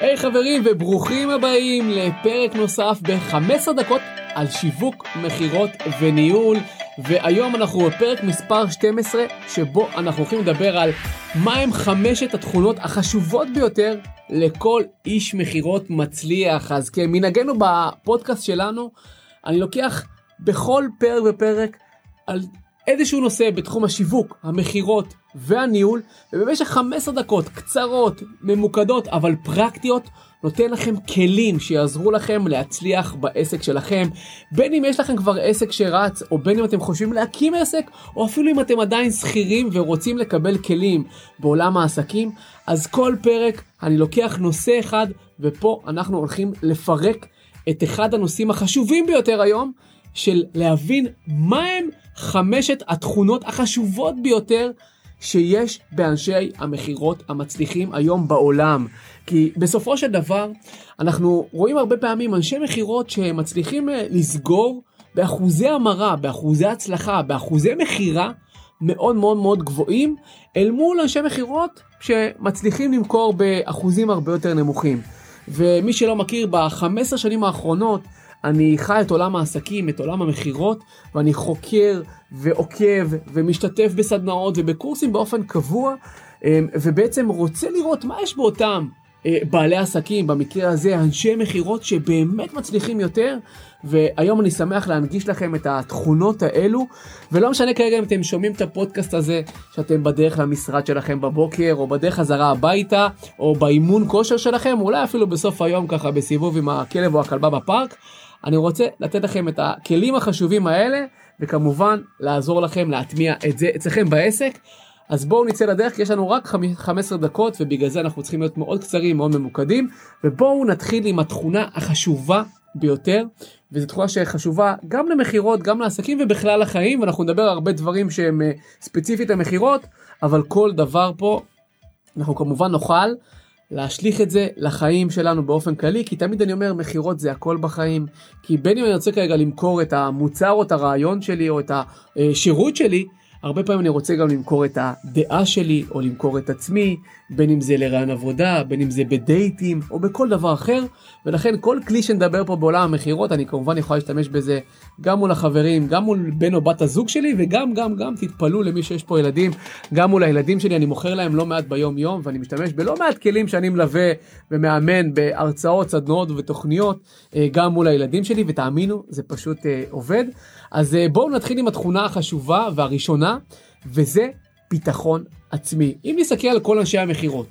היי hey, חברים וברוכים הבאים לפרק נוסף ב-15 דקות על שיווק, מכירות וניהול. והיום אנחנו בפרק מספר 12 שבו אנחנו הולכים לדבר על מהם חמשת התכונות החשובות ביותר לכל איש מכירות מצליח. אז כמנהגנו בפודקאסט שלנו אני לוקח בכל פרק ופרק על איזשהו נושא בתחום השיווק, המכירות והניהול, ובמשך 15 דקות קצרות, ממוקדות, אבל פרקטיות, נותן לכם כלים שיעזרו לכם להצליח בעסק שלכם, בין אם יש לכם כבר עסק שרץ, או בין אם אתם חושבים להקים עסק, או אפילו אם אתם עדיין שכירים ורוצים לקבל כלים בעולם העסקים, אז כל פרק אני לוקח נושא אחד, ופה אנחנו הולכים לפרק את אחד הנושאים החשובים ביותר היום, של להבין מהם חמשת התכונות החשובות ביותר שיש באנשי המכירות המצליחים היום בעולם. כי בסופו של דבר אנחנו רואים הרבה פעמים אנשי מכירות שמצליחים אה, לסגור באחוזי המרה, באחוזי הצלחה, באחוזי מכירה מאוד מאוד מאוד גבוהים אל מול אנשי מכירות שמצליחים למכור באחוזים הרבה יותר נמוכים. ומי שלא מכיר, ב-15 שנים האחרונות אני חי את עולם העסקים, את עולם המכירות, ואני חוקר ועוקב ומשתתף בסדנאות ובקורסים באופן קבוע, אמ, ובעצם רוצה לראות מה יש באותם אה, בעלי עסקים, במקרה הזה אנשי מכירות שבאמת מצליחים יותר, והיום אני שמח להנגיש לכם את התכונות האלו, ולא משנה כרגע אם אתם שומעים את הפודקאסט הזה, שאתם בדרך למשרד שלכם בבוקר, או בדרך חזרה הביתה, או באימון כושר שלכם, אולי אפילו בסוף היום ככה בסיבוב עם הכלב או הכלבה בפארק. אני רוצה לתת לכם את הכלים החשובים האלה, וכמובן לעזור לכם להטמיע את זה אצלכם בעסק. אז בואו נצא לדרך כי יש לנו רק 15 דקות ובגלל זה אנחנו צריכים להיות מאוד קצרים מאוד ממוקדים ובואו נתחיל עם התכונה החשובה ביותר וזו תכונה שחשובה גם למכירות גם לעסקים ובכלל לחיים ואנחנו נדבר הרבה דברים שהם אה, ספציפית למכירות אבל כל דבר פה אנחנו כמובן נוכל להשליך את זה לחיים שלנו באופן כללי, כי תמיד אני אומר מכירות זה הכל בחיים, כי בין אם אני רוצה כרגע למכור את המוצר או את הרעיון שלי או את השירות שלי, הרבה פעמים אני רוצה גם למכור את הדעה שלי או למכור את עצמי, בין אם זה לרעיון עבודה, בין אם זה בדייטים או בכל דבר אחר, ולכן כל כלי שנדבר פה בעולם המכירות אני כמובן יכול להשתמש בזה גם מול החברים, גם מול בן או בת הזוג שלי וגם גם גם תתפלאו למי שיש פה ילדים, גם מול הילדים שלי אני מוכר להם לא מעט ביום יום ואני משתמש בלא מעט כלים שאני מלווה ומאמן בהרצאות, סדנאות ותוכניות אה, גם מול הילדים שלי. ותאמינו זה פשוט אה, עובד. אז אה, בואו נתחיל עם התכונה החשובה והראשונה וזה ביטחון עצמי. אם נסתכל על כל אנשי המכירות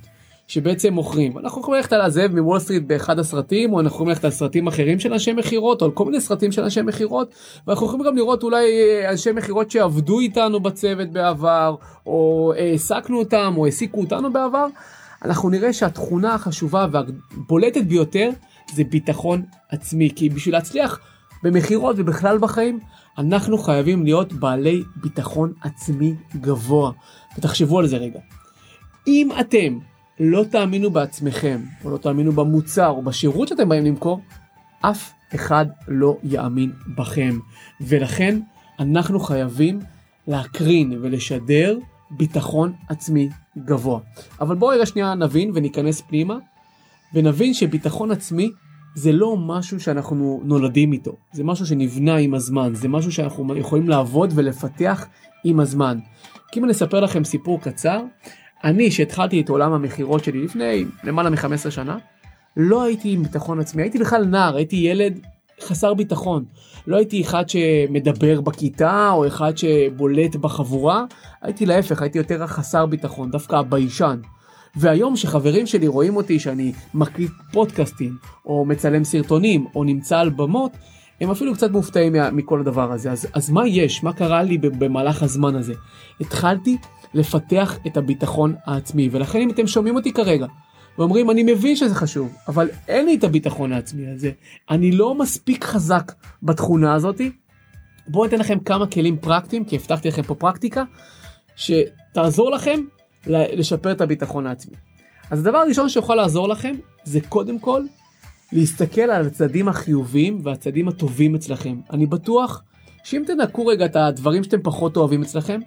שבעצם מוכרים, אנחנו יכולים ללכת על הזאב מוול סטריט באחד הסרטים, או אנחנו יכולים ללכת על סרטים אחרים של אנשי מכירות, או על כל מיני סרטים של אנשי מכירות, ואנחנו יכולים גם לראות אולי אה, אנשי מכירות שעבדו איתנו בצוות בעבר, או העסקנו אותם, או העסיקו אותנו בעבר. אנחנו נראה שהתכונה החשובה והבולטת ביותר זה ביטחון עצמי, כי בשביל להצליח במכירות ובכלל בחיים, אנחנו חייבים להיות בעלי ביטחון עצמי גבוה. ותחשבו על זה רגע. אם אתם לא תאמינו בעצמכם, או לא תאמינו במוצר או בשירות שאתם באים למכור, אף אחד לא יאמין בכם. ולכן אנחנו חייבים להקרין ולשדר ביטחון עצמי גבוה. אבל בואו רגע שנייה נבין וניכנס פנימה, ונבין שביטחון עצמי זה לא משהו שאנחנו נולדים איתו, זה משהו שנבנה עם הזמן, זה משהו שאנחנו יכולים לעבוד ולפתח עם הזמן. כי אם אני אספר לכם סיפור קצר, אני שהתחלתי את עולם המכירות שלי לפני למעלה מ-15 שנה, לא הייתי עם ביטחון עצמי, הייתי בכלל נער, הייתי ילד חסר ביטחון. לא הייתי אחד שמדבר בכיתה או אחד שבולט בחבורה, הייתי להפך, הייתי יותר חסר ביטחון, דווקא הביישן. והיום שחברים שלי רואים אותי שאני מקליט פודקאסטים, או מצלם סרטונים, או נמצא על במות, הם אפילו קצת מופתעים מכל הדבר הזה. אז, אז מה יש? מה קרה לי במהלך הזמן הזה? התחלתי לפתח את הביטחון העצמי, ולכן אם אתם שומעים אותי כרגע, ואומרים אני מבין שזה חשוב, אבל אין לי את הביטחון העצמי הזה, אני לא מספיק חזק בתכונה הזאתי, בואו אתן לכם כמה כלים פרקטיים, כי הבטחתי לכם פה פרקטיקה, שתעזור לכם לשפר את הביטחון העצמי. אז הדבר הראשון שיכול לעזור לכם זה קודם כל להסתכל על הצדדים החיוביים והצדדים הטובים אצלכם. אני בטוח שאם תנקו רגע את הדברים שאתם פחות אוהבים אצלכם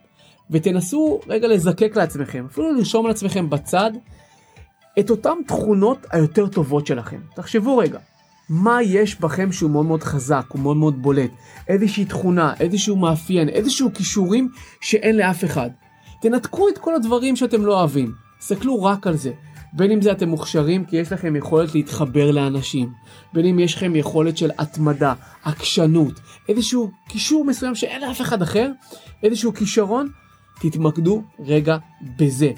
ותנסו רגע לזקק לעצמכם, אפילו לרשום על עצמכם בצד את אותן תכונות היותר טובות שלכם. תחשבו רגע, מה יש בכם שהוא מאוד מאוד חזק, הוא מאוד מאוד בולט, איזושהי תכונה, איזשהו מאפיין, איזשהו כישורים שאין לאף אחד. תנתקו את כל הדברים שאתם לא אוהבים, תסתכלו רק על זה. בין אם זה אתם מוכשרים כי יש לכם יכולת להתחבר לאנשים, בין אם יש לכם יכולת של התמדה, עקשנות, איזשהו קישור מסוים שאין לאף אחד אחר, איזשהו כישרון, תתמקדו רגע בזה.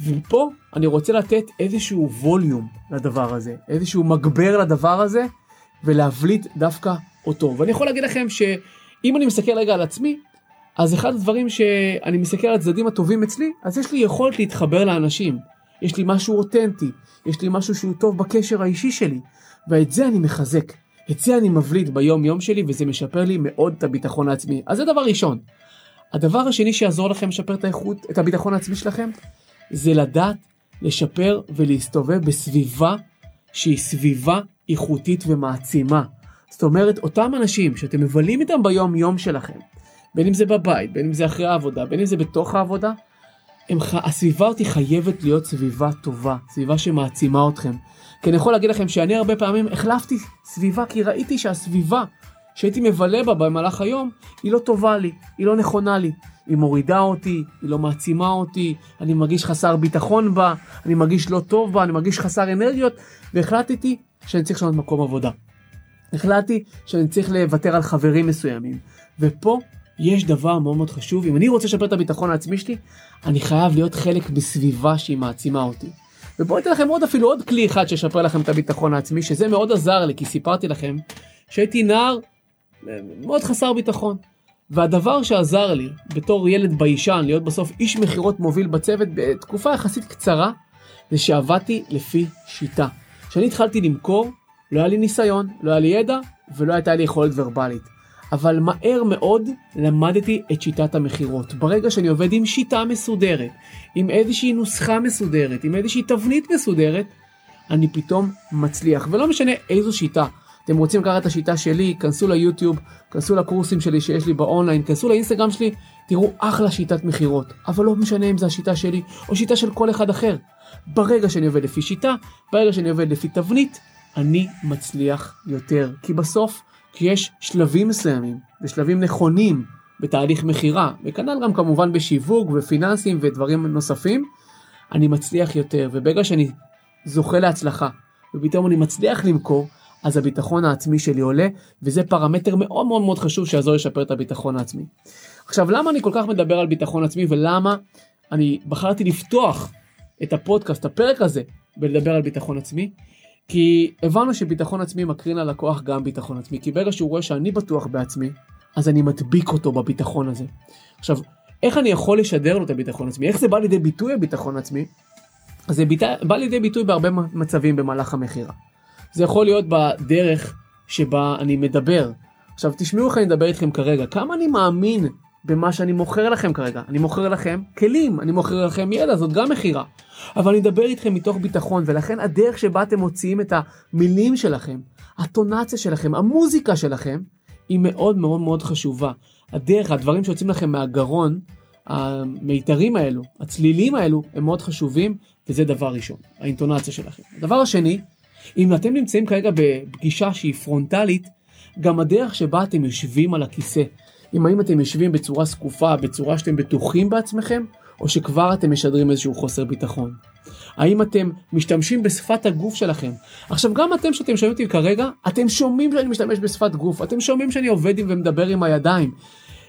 ופה אני רוצה לתת איזשהו ווליום לדבר הזה, איזשהו מגבר לדבר הזה, ולהבליט דווקא אותו. ואני יכול להגיד לכם שאם אני מסתכל רגע על עצמי, אז אחד הדברים שאני מסתכל על הצדדים הטובים אצלי, אז יש לי יכולת להתחבר לאנשים. יש לי משהו אותנטי, יש לי משהו שהוא טוב בקשר האישי שלי, ואת זה אני מחזק. את זה אני מבליט ביום יום שלי וזה משפר לי מאוד את הביטחון העצמי. אז זה דבר ראשון. הדבר השני שיעזור לכם לשפר את האיכות, את הביטחון העצמי שלכם, זה לדעת לשפר ולהסתובב בסביבה שהיא סביבה איכותית ומעצימה. זאת אומרת, אותם אנשים שאתם מבלים איתם ביום יום שלכם, בין אם זה בבית, בין אם זה אחרי העבודה, בין אם זה בתוך העבודה, הם, הסביבה אותי חייבת להיות סביבה טובה, סביבה שמעצימה אתכם. כי אני יכול להגיד לכם שאני הרבה פעמים החלפתי סביבה כי ראיתי שהסביבה שהייתי מבלה בה במהלך היום היא לא טובה לי, היא לא נכונה לי. היא מורידה אותי, היא לא מעצימה אותי, אני מרגיש חסר ביטחון בה, אני מרגיש לא טוב בה, אני מרגיש חסר אנרגיות, והחלטתי שאני צריך לשנות מקום עבודה. החלטתי שאני צריך לוותר על חברים מסוימים. ופה יש דבר מאוד מאוד חשוב, אם אני רוצה לשפר את הביטחון העצמי שלי, אני חייב להיות חלק בסביבה שהיא מעצימה אותי. ובואו אתן לכם עוד אפילו עוד כלי אחד שישפר לכם את הביטחון העצמי, שזה מאוד עזר לי, כי סיפרתי לכם שהייתי נער אה, מאוד חסר ביטחון. והדבר שעזר לי בתור ילד ביישן להיות בסוף איש מכירות מוביל בצוות בתקופה יחסית קצרה, זה שעבדתי לפי שיטה. כשאני התחלתי למכור, לא היה לי ניסיון, לא היה לי ידע ולא הייתה לי יכולת ורבלית. אבל מהר מאוד למדתי את שיטת המכירות. ברגע שאני עובד עם שיטה מסודרת, עם איזושהי נוסחה מסודרת, עם איזושהי תבנית מסודרת, אני פתאום מצליח. ולא משנה איזו שיטה. אתם רוצים לקחת את השיטה שלי, כנסו ליוטיוב, כנסו לקורסים שלי שיש לי באונליין, כנסו לאינסטגרם שלי, תראו אחלה שיטת מכירות. אבל לא משנה אם זו השיטה שלי או שיטה של כל אחד אחר. ברגע שאני עובד לפי שיטה, ברגע שאני עובד לפי תבנית, אני מצליח יותר. כי בסוף כי יש שלבים מסוימים ושלבים נכונים בתהליך מכירה, וכנ"ל גם כמובן בשיווק ופיננסים ודברים נוספים, אני מצליח יותר, וברגע שאני זוכה להצלחה, ופתאום אני מצליח למכור, אז הביטחון העצמי שלי עולה, וזה פרמטר מאוד מאוד מאוד חשוב שיעזור לשפר את הביטחון העצמי. עכשיו, למה אני כל כך מדבר על ביטחון עצמי, ולמה אני בחרתי לפתוח את הפודקאסט, הפרק הזה, ולדבר על ביטחון עצמי? כי הבנו שביטחון עצמי מקרין על לקוח גם ביטחון עצמי, כי ברגע שהוא רואה שאני בטוח בעצמי, אז אני מדביק אותו בביטחון הזה. עכשיו, איך אני יכול לשדר לו את הביטחון עצמי? איך זה בא לידי ביטוי הביטחון עצמי? זה ביט... בא לידי ביטוי בהרבה מצבים במהלך המכירה. זה יכול להיות בדרך שבה אני מדבר. עכשיו תשמעו איך אני מדבר איתכם כרגע, כמה אני מאמין במה שאני מוכר לכם כרגע. אני מוכר לכם כלים, אני מוכר לכם ידע, זאת גם מכירה. אבל אני אדבר איתכם מתוך ביטחון, ולכן הדרך שבה אתם מוציאים את המילים שלכם, הטונציה שלכם, המוזיקה שלכם, היא מאוד מאוד מאוד חשובה. הדרך, הדברים שיוצאים לכם מהגרון, המיתרים האלו, הצלילים האלו, הם מאוד חשובים, וזה דבר ראשון, האינטונציה שלכם. הדבר השני, אם אתם נמצאים כרגע בפגישה שהיא פרונטלית, גם הדרך שבה אתם יושבים על הכיסא, אם האם אתם יושבים בצורה זקופה, בצורה שאתם בטוחים בעצמכם, או שכבר אתם משדרים איזשהו חוסר ביטחון. האם אתם משתמשים בשפת הגוף שלכם? עכשיו גם אתם שאתם שומעים אותי כרגע, אתם שומעים שאני משתמש בשפת גוף, אתם שומעים שאני עובד עם ומדבר עם הידיים.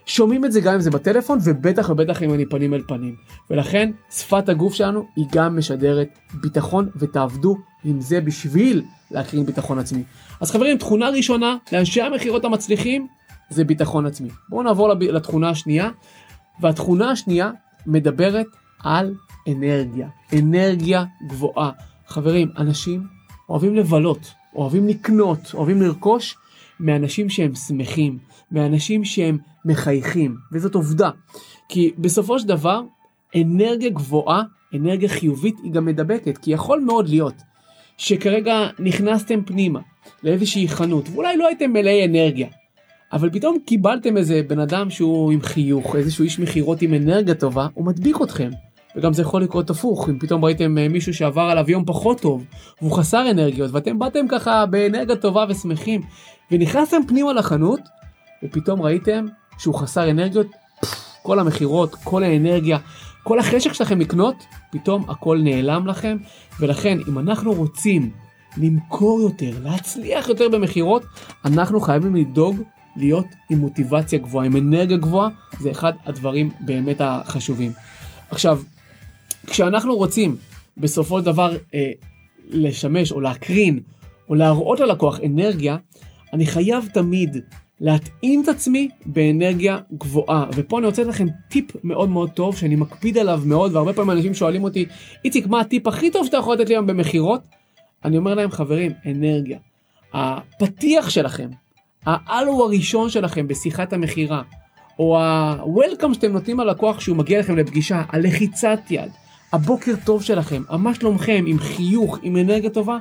שומעים את זה גם אם זה בטלפון ובטח ובטח אם אני פנים אל פנים. ולכן שפת הגוף שלנו היא גם משדרת ביטחון ותעבדו עם זה בשביל להקרין ביטחון עצמי. אז חברים, תכונה ראשונה לאנשי המכירות המצליחים זה ביטחון עצמי. בואו נעבור לתכונה השנייה, והתכונה השנייה מדברת על אנרגיה, אנרגיה גבוהה. חברים, אנשים אוהבים לבלות, אוהבים לקנות, אוהבים לרכוש מאנשים שהם שמחים, מאנשים שהם מחייכים, וזאת עובדה. כי בסופו של דבר, אנרגיה גבוהה, אנרגיה חיובית, היא גם מדבקת, כי יכול מאוד להיות שכרגע נכנסתם פנימה לאיזושהי חנות, ואולי לא הייתם מלאי אנרגיה, אבל פתאום קיבלתם איזה בן אדם שהוא עם חיוך, איזשהו איש מכירות עם אנרגיה טובה, הוא מדביק אתכם. וגם זה יכול לקרות הפוך, אם פתאום ראיתם אה, מישהו שעבר עליו יום פחות טוב, והוא חסר אנרגיות, ואתם באתם ככה באנרגיה טובה ושמחים, ונכנסתם פנימה לחנות, ופתאום ראיתם שהוא חסר אנרגיות, כל המכירות, כל האנרגיה, כל החשק שלכם לקנות, פתאום הכל נעלם לכם, ולכן אם אנחנו רוצים למכור יותר, להצליח יותר במכירות, אנחנו חייבים לדאוג להיות עם מוטיבציה גבוהה, עם אנרגיה גבוהה, זה אחד הדברים באמת החשובים. עכשיו, כשאנחנו רוצים בסופו של דבר אה, לשמש או להקרין או להראות ללקוח אנרגיה, אני חייב תמיד להתאים את עצמי באנרגיה גבוהה. ופה אני רוצה לכם טיפ מאוד מאוד טוב שאני מקפיד עליו מאוד, והרבה פעמים אנשים שואלים אותי, איציק, מה הטיפ הכי טוב שאתה יכול לתת לי היום במכירות? אני אומר להם, חברים, אנרגיה. הפתיח שלכם, האלו הראשון שלכם בשיחת המכירה, או ה-Welcome שאתם נותנים ללקוח כשהוא מגיע לכם לפגישה, הלחיצת יד, הבוקר טוב שלכם, מה שלומכם, עם חיוך, עם אנרגיה טובה,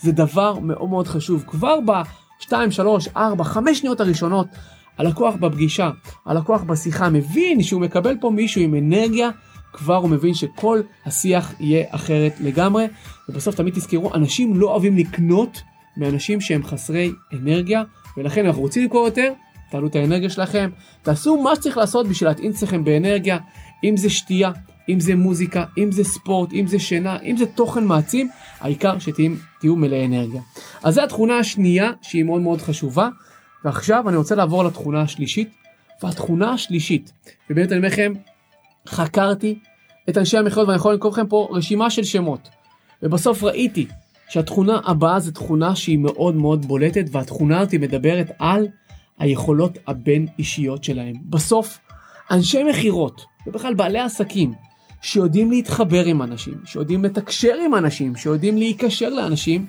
זה דבר מאוד מאוד חשוב. כבר ב-2, 3, 4, 5 שניות הראשונות, הלקוח בפגישה, הלקוח בשיחה מבין שהוא מקבל פה מישהו עם אנרגיה, כבר הוא מבין שכל השיח יהיה אחרת לגמרי. ובסוף תמיד תזכרו, אנשים לא אוהבים לקנות מאנשים שהם חסרי אנרגיה, ולכן אנחנו רוצים למכור יותר, תעלו את האנרגיה שלכם, תעשו מה שצריך לעשות בשביל להטעין אצלכם באנרגיה, אם זה שתייה, אם זה מוזיקה, אם זה ספורט, אם זה שינה, אם זה תוכן מעצים, העיקר שתהיו מלאי אנרגיה. אז זו התכונה השנייה שהיא מאוד מאוד חשובה, ועכשיו אני רוצה לעבור לתכונה השלישית, והתכונה השלישית, ובאמת אני אומר לכם, חקרתי את אנשי המכירות ואני יכול לקרוא לכם פה רשימה של שמות, ובסוף ראיתי שהתכונה הבאה זו תכונה שהיא מאוד מאוד בולטת, והתכונה הזאת מדברת על היכולות הבין אישיות שלהם. בסוף, אנשי מכירות, ובכלל בעלי עסקים, שיודעים להתחבר עם אנשים, שיודעים לתקשר עם אנשים, שיודעים להיקשר לאנשים,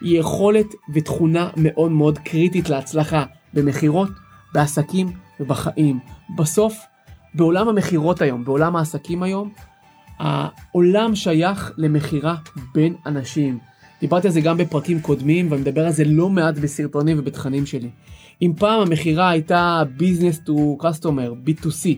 היא יכולת ותכונה מאוד מאוד קריטית להצלחה במכירות, בעסקים ובחיים. בסוף, בעולם המכירות היום, בעולם העסקים היום, העולם שייך למכירה בין אנשים. דיברתי על זה גם בפרקים קודמים ואני מדבר על זה לא מעט בסרטונים ובתכנים שלי. אם פעם המכירה הייתה business to customer, B2C,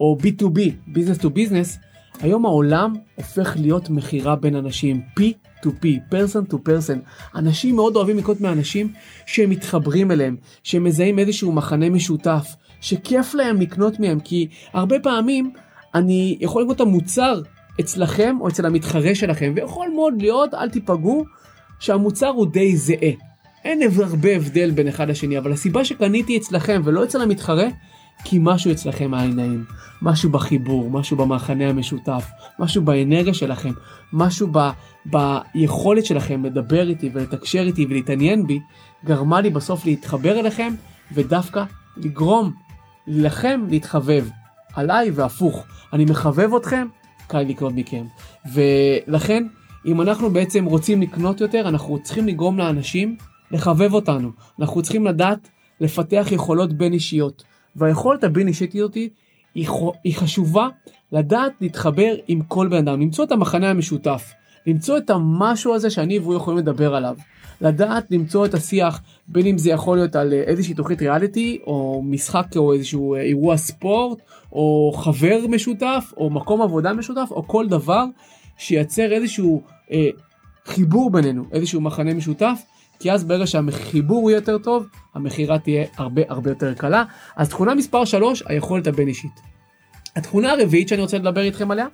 או B2B, business to business, היום העולם הופך להיות מכירה בין אנשים, P2P, person to person. אנשים מאוד אוהבים לקנות מאנשים שהם מתחברים אליהם, שהם מזהים איזשהו מחנה משותף, שכיף להם לקנות מהם, כי הרבה פעמים אני יכול לקנות את המוצר אצלכם או אצל המתחרה שלכם, ויכול מאוד להיות, אל תיפגעו, שהמוצר הוא די זהה. אין הרבה הבדל בין אחד לשני, אבל הסיבה שקניתי אצלכם ולא אצל המתחרה, כי משהו אצלכם היה נעים, משהו בחיבור, משהו במחנה המשותף, משהו באנרגיה שלכם, משהו ב, ביכולת שלכם לדבר איתי ולתקשר איתי ולהתעניין בי, גרמה לי בסוף להתחבר אליכם ודווקא לגרום לכם להתחבב, עליי והפוך. אני מחבב אתכם, קל לקנות מכם. ולכן, אם אנחנו בעצם רוצים לקנות יותר, אנחנו צריכים לגרום לאנשים לחבב אותנו. אנחנו צריכים לדעת לפתח יכולות בין אישיות. והיכולת הבין אישית אותי היא, חשובה לדעת להתחבר עם כל בן אדם, למצוא את המחנה המשותף, למצוא את המשהו הזה שאני והוא יכולים לדבר עליו. לדעת למצוא את השיח בין אם זה יכול להיות על איזושהי תוכנית ריאליטי או משחק או איזשהו אירוע ספורט או חבר משותף או מקום עבודה משותף או כל דבר שייצר איזשהו אה, חיבור בינינו איזשהו מחנה משותף כי אז ברגע שהחיבור הוא יותר טוב, המכירה תהיה הרבה הרבה יותר קלה. אז תכונה מספר 3, היכולת הבין אישית. התכונה הרביעית שאני רוצה לדבר איתכם עליה,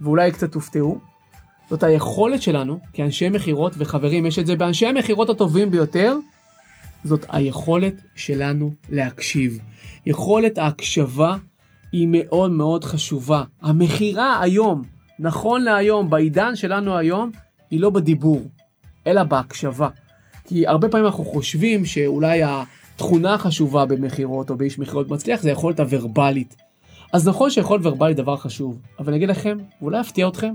ואולי קצת תופתעו, זאת היכולת שלנו כאנשי מכירות וחברים, יש את זה באנשי המכירות הטובים ביותר, זאת היכולת שלנו להקשיב. יכולת ההקשבה היא מאוד מאוד חשובה. המכירה היום, נכון להיום, בעידן שלנו היום, היא לא בדיבור, אלא בהקשבה. כי הרבה פעמים אנחנו חושבים שאולי התכונה החשובה במכירות או באיש מכירות מצליח זה היכולת הוורבלית. אז נכון שיכולת וורבלית דבר חשוב, אבל אני אגיד לכם, ואולי אפתיע אתכם,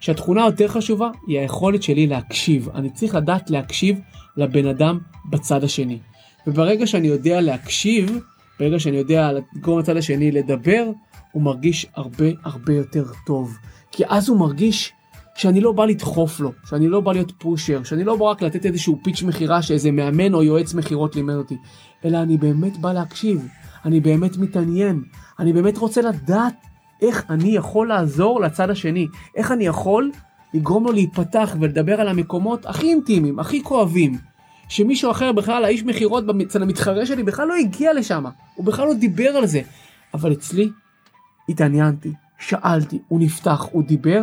שהתכונה היותר חשובה היא היכולת שלי להקשיב. אני צריך לדעת להקשיב לבן אדם בצד השני. וברגע שאני יודע להקשיב, ברגע שאני יודע לגרום לצד השני לדבר, הוא מרגיש הרבה הרבה יותר טוב. כי אז הוא מרגיש שאני לא בא לדחוף לו, שאני לא בא להיות פושר, שאני לא בא רק לתת איזשהו פיץ' מכירה שאיזה מאמן או יועץ מכירות לימד אותי, אלא אני באמת בא להקשיב, אני באמת מתעניין, אני באמת רוצה לדעת איך אני יכול לעזור לצד השני, איך אני יכול לגרום לו להיפתח ולדבר על המקומות הכי אינטימיים, הכי כואבים, שמישהו אחר בכלל, האיש מכירות אצל המתחרה שלי בכלל לא הגיע לשם, הוא בכלל לא דיבר על זה, אבל אצלי התעניינתי, שאלתי, הוא נפתח, הוא דיבר,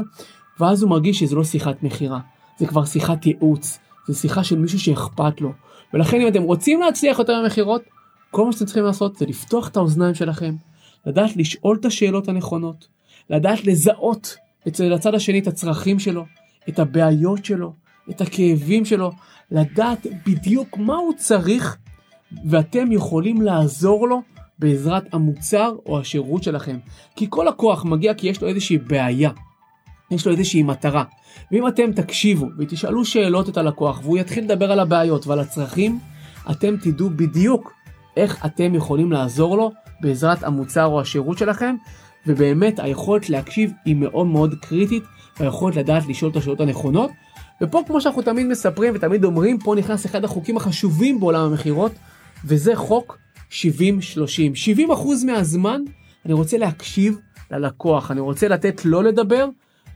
ואז הוא מרגיש שזו לא שיחת מכירה, זה כבר שיחת ייעוץ, זה שיחה של מישהו שאכפת לו, ולכן אם אתם רוצים להצליח יותר במכירות, כל מה שאתם צריכים לעשות זה לפתוח את האוזניים שלכם, לדעת לשאול את השאלות הנכונות, לדעת לזהות אצל הצד השני את הצרכים שלו, את הבעיות שלו, את הכאבים שלו, לדעת בדיוק מה הוא צריך, ואתם יכולים לעזור לו בעזרת המוצר או השירות שלכם. כי כל לקוח מגיע כי יש לו איזושהי בעיה, יש לו איזושהי מטרה. ואם אתם תקשיבו ותשאלו שאלות את הלקוח והוא יתחיל לדבר על הבעיות ועל הצרכים, אתם תדעו בדיוק איך אתם יכולים לעזור לו בעזרת המוצר או השירות שלכם, ובאמת היכולת להקשיב היא מאוד מאוד קריטית, והיכולת לדעת לשאול את השאלות הנכונות. ופה כמו שאנחנו תמיד מספרים ותמיד אומרים, פה נכנס אחד החוקים החשובים בעולם המכירות, וזה חוק 70-30. 70% מהזמן אני רוצה להקשיב ללקוח, אני רוצה לתת לו לדבר,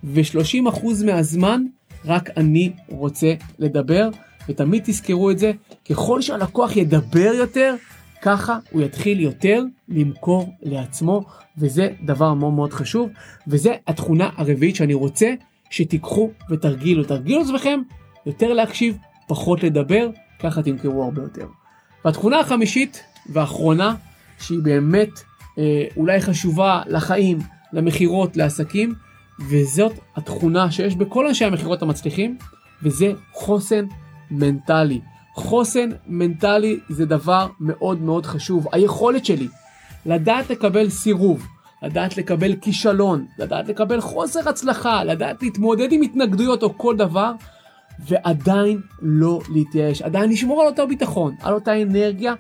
ו-30% מהזמן רק אני רוצה לדבר, ותמיד תזכרו את זה, ככל שהלקוח ידבר יותר, ככה הוא יתחיל יותר למכור לעצמו, וזה דבר מאוד מאוד חשוב, וזה התכונה הרביעית שאני רוצה שתיקחו ותרגילו. תרגילו עצמכם יותר להקשיב, פחות לדבר, ככה תמכרו הרבה יותר. והתכונה החמישית והאחרונה, שהיא באמת אה, אולי חשובה לחיים, למכירות, לעסקים, וזאת התכונה שיש בכל אנשי המכירות המצליחים, וזה חוסן מנטלי. חוסן מנטלי זה דבר מאוד מאוד חשוב. היכולת שלי לדעת לקבל סירוב, לדעת לקבל כישלון, לדעת לקבל חוסר הצלחה, לדעת להתמודד עם התנגדויות או כל דבר, ועדיין לא להתייאש, עדיין לשמור על אותו ביטחון, על אותה אנרגיה,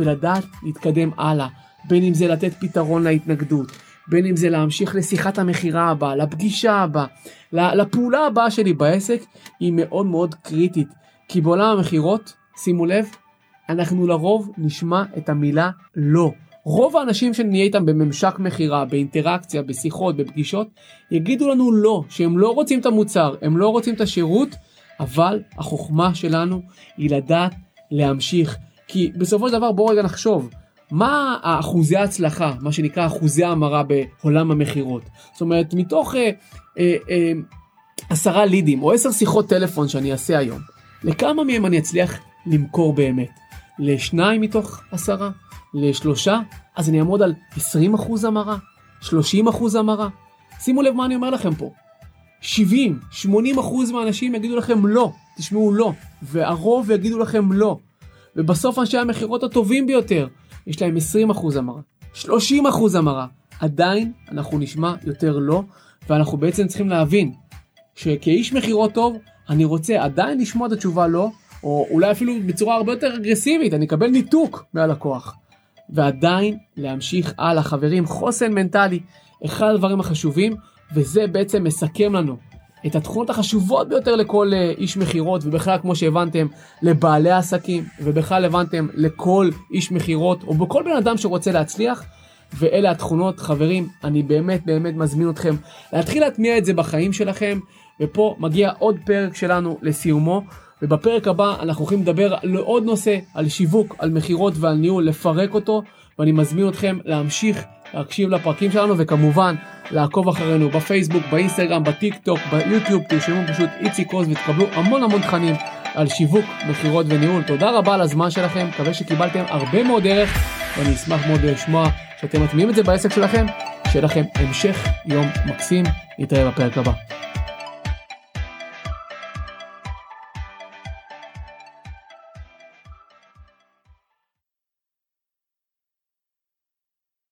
ולדעת להתקדם הלאה. בין אם זה לתת פתרון להתנגדות, בין אם זה להמשיך לשיחת המכירה הבאה, לפגישה הבאה, לפעולה הבאה שלי בעסק, היא מאוד מאוד קריטית. כי בעולם המכירות, שימו לב, אנחנו לרוב נשמע את המילה לא. רוב האנשים שנהיה איתם בממשק מכירה, באינטראקציה, בשיחות, בפגישות, יגידו לנו לא, שהם לא רוצים את המוצר, הם לא רוצים את השירות, אבל החוכמה שלנו היא לדעת להמשיך. כי בסופו של דבר בואו רגע נחשוב, מה אחוזי ההצלחה, מה שנקרא אחוזי ההמרה בעולם המכירות? זאת אומרת, מתוך אה, אה, אה, עשרה לידים או עשר שיחות טלפון שאני אעשה היום, לכמה מהם אני אצליח למכור באמת? לשניים מתוך עשרה? לשלושה? אז אני אעמוד על 20% המרה? 30% המרה? שימו לב מה אני אומר לכם פה. 70, 80 מהאנשים יגידו לכם לא, תשמעו לא, והרוב יגידו לכם לא. ובסוף אנשי המכירות הטובים ביותר, יש להם 20% המרה, 30% המרה. עדיין אנחנו נשמע יותר לא, ואנחנו בעצם צריכים להבין שכאיש מכירות טוב, אני רוצה עדיין לשמוע את התשובה לא, או אולי אפילו בצורה הרבה יותר אגרסיבית, אני אקבל ניתוק מהלקוח. ועדיין להמשיך הלאה. חברים, חוסן מנטלי, אחד הדברים החשובים, וזה בעצם מסכם לנו את התכונות החשובות ביותר לכל אה, איש מכירות, ובכלל, כמו שהבנתם, לבעלי עסקים, ובכלל הבנתם לכל איש מכירות, או בכל בן אדם שרוצה להצליח. ואלה התכונות, חברים, אני באמת באמת מזמין אתכם להתחיל להטמיע את זה בחיים שלכם, ופה מגיע עוד פרק שלנו לסיומו. ובפרק הבא אנחנו הולכים לדבר על עוד נושא, על שיווק, על מכירות ועל ניהול, לפרק אותו, ואני מזמין אתכם להמשיך להקשיב לפרקים שלנו, וכמובן לעקוב אחרינו בפייסבוק, באינסטגרם, בטיק טוק, ביוטיוב, תרשמו פשוט איציק עוז ותקבלו המון המון תכנים על שיווק, מכירות וניהול. תודה רבה על הזמן שלכם, מקווה שקיבלתם הרבה מאוד ערך, ואני אשמח מאוד לשמוע שאתם מטמיעים את זה בעסק שלכם. שיהיה לכם המשך יום מקסים, נתראה בפרק הבא.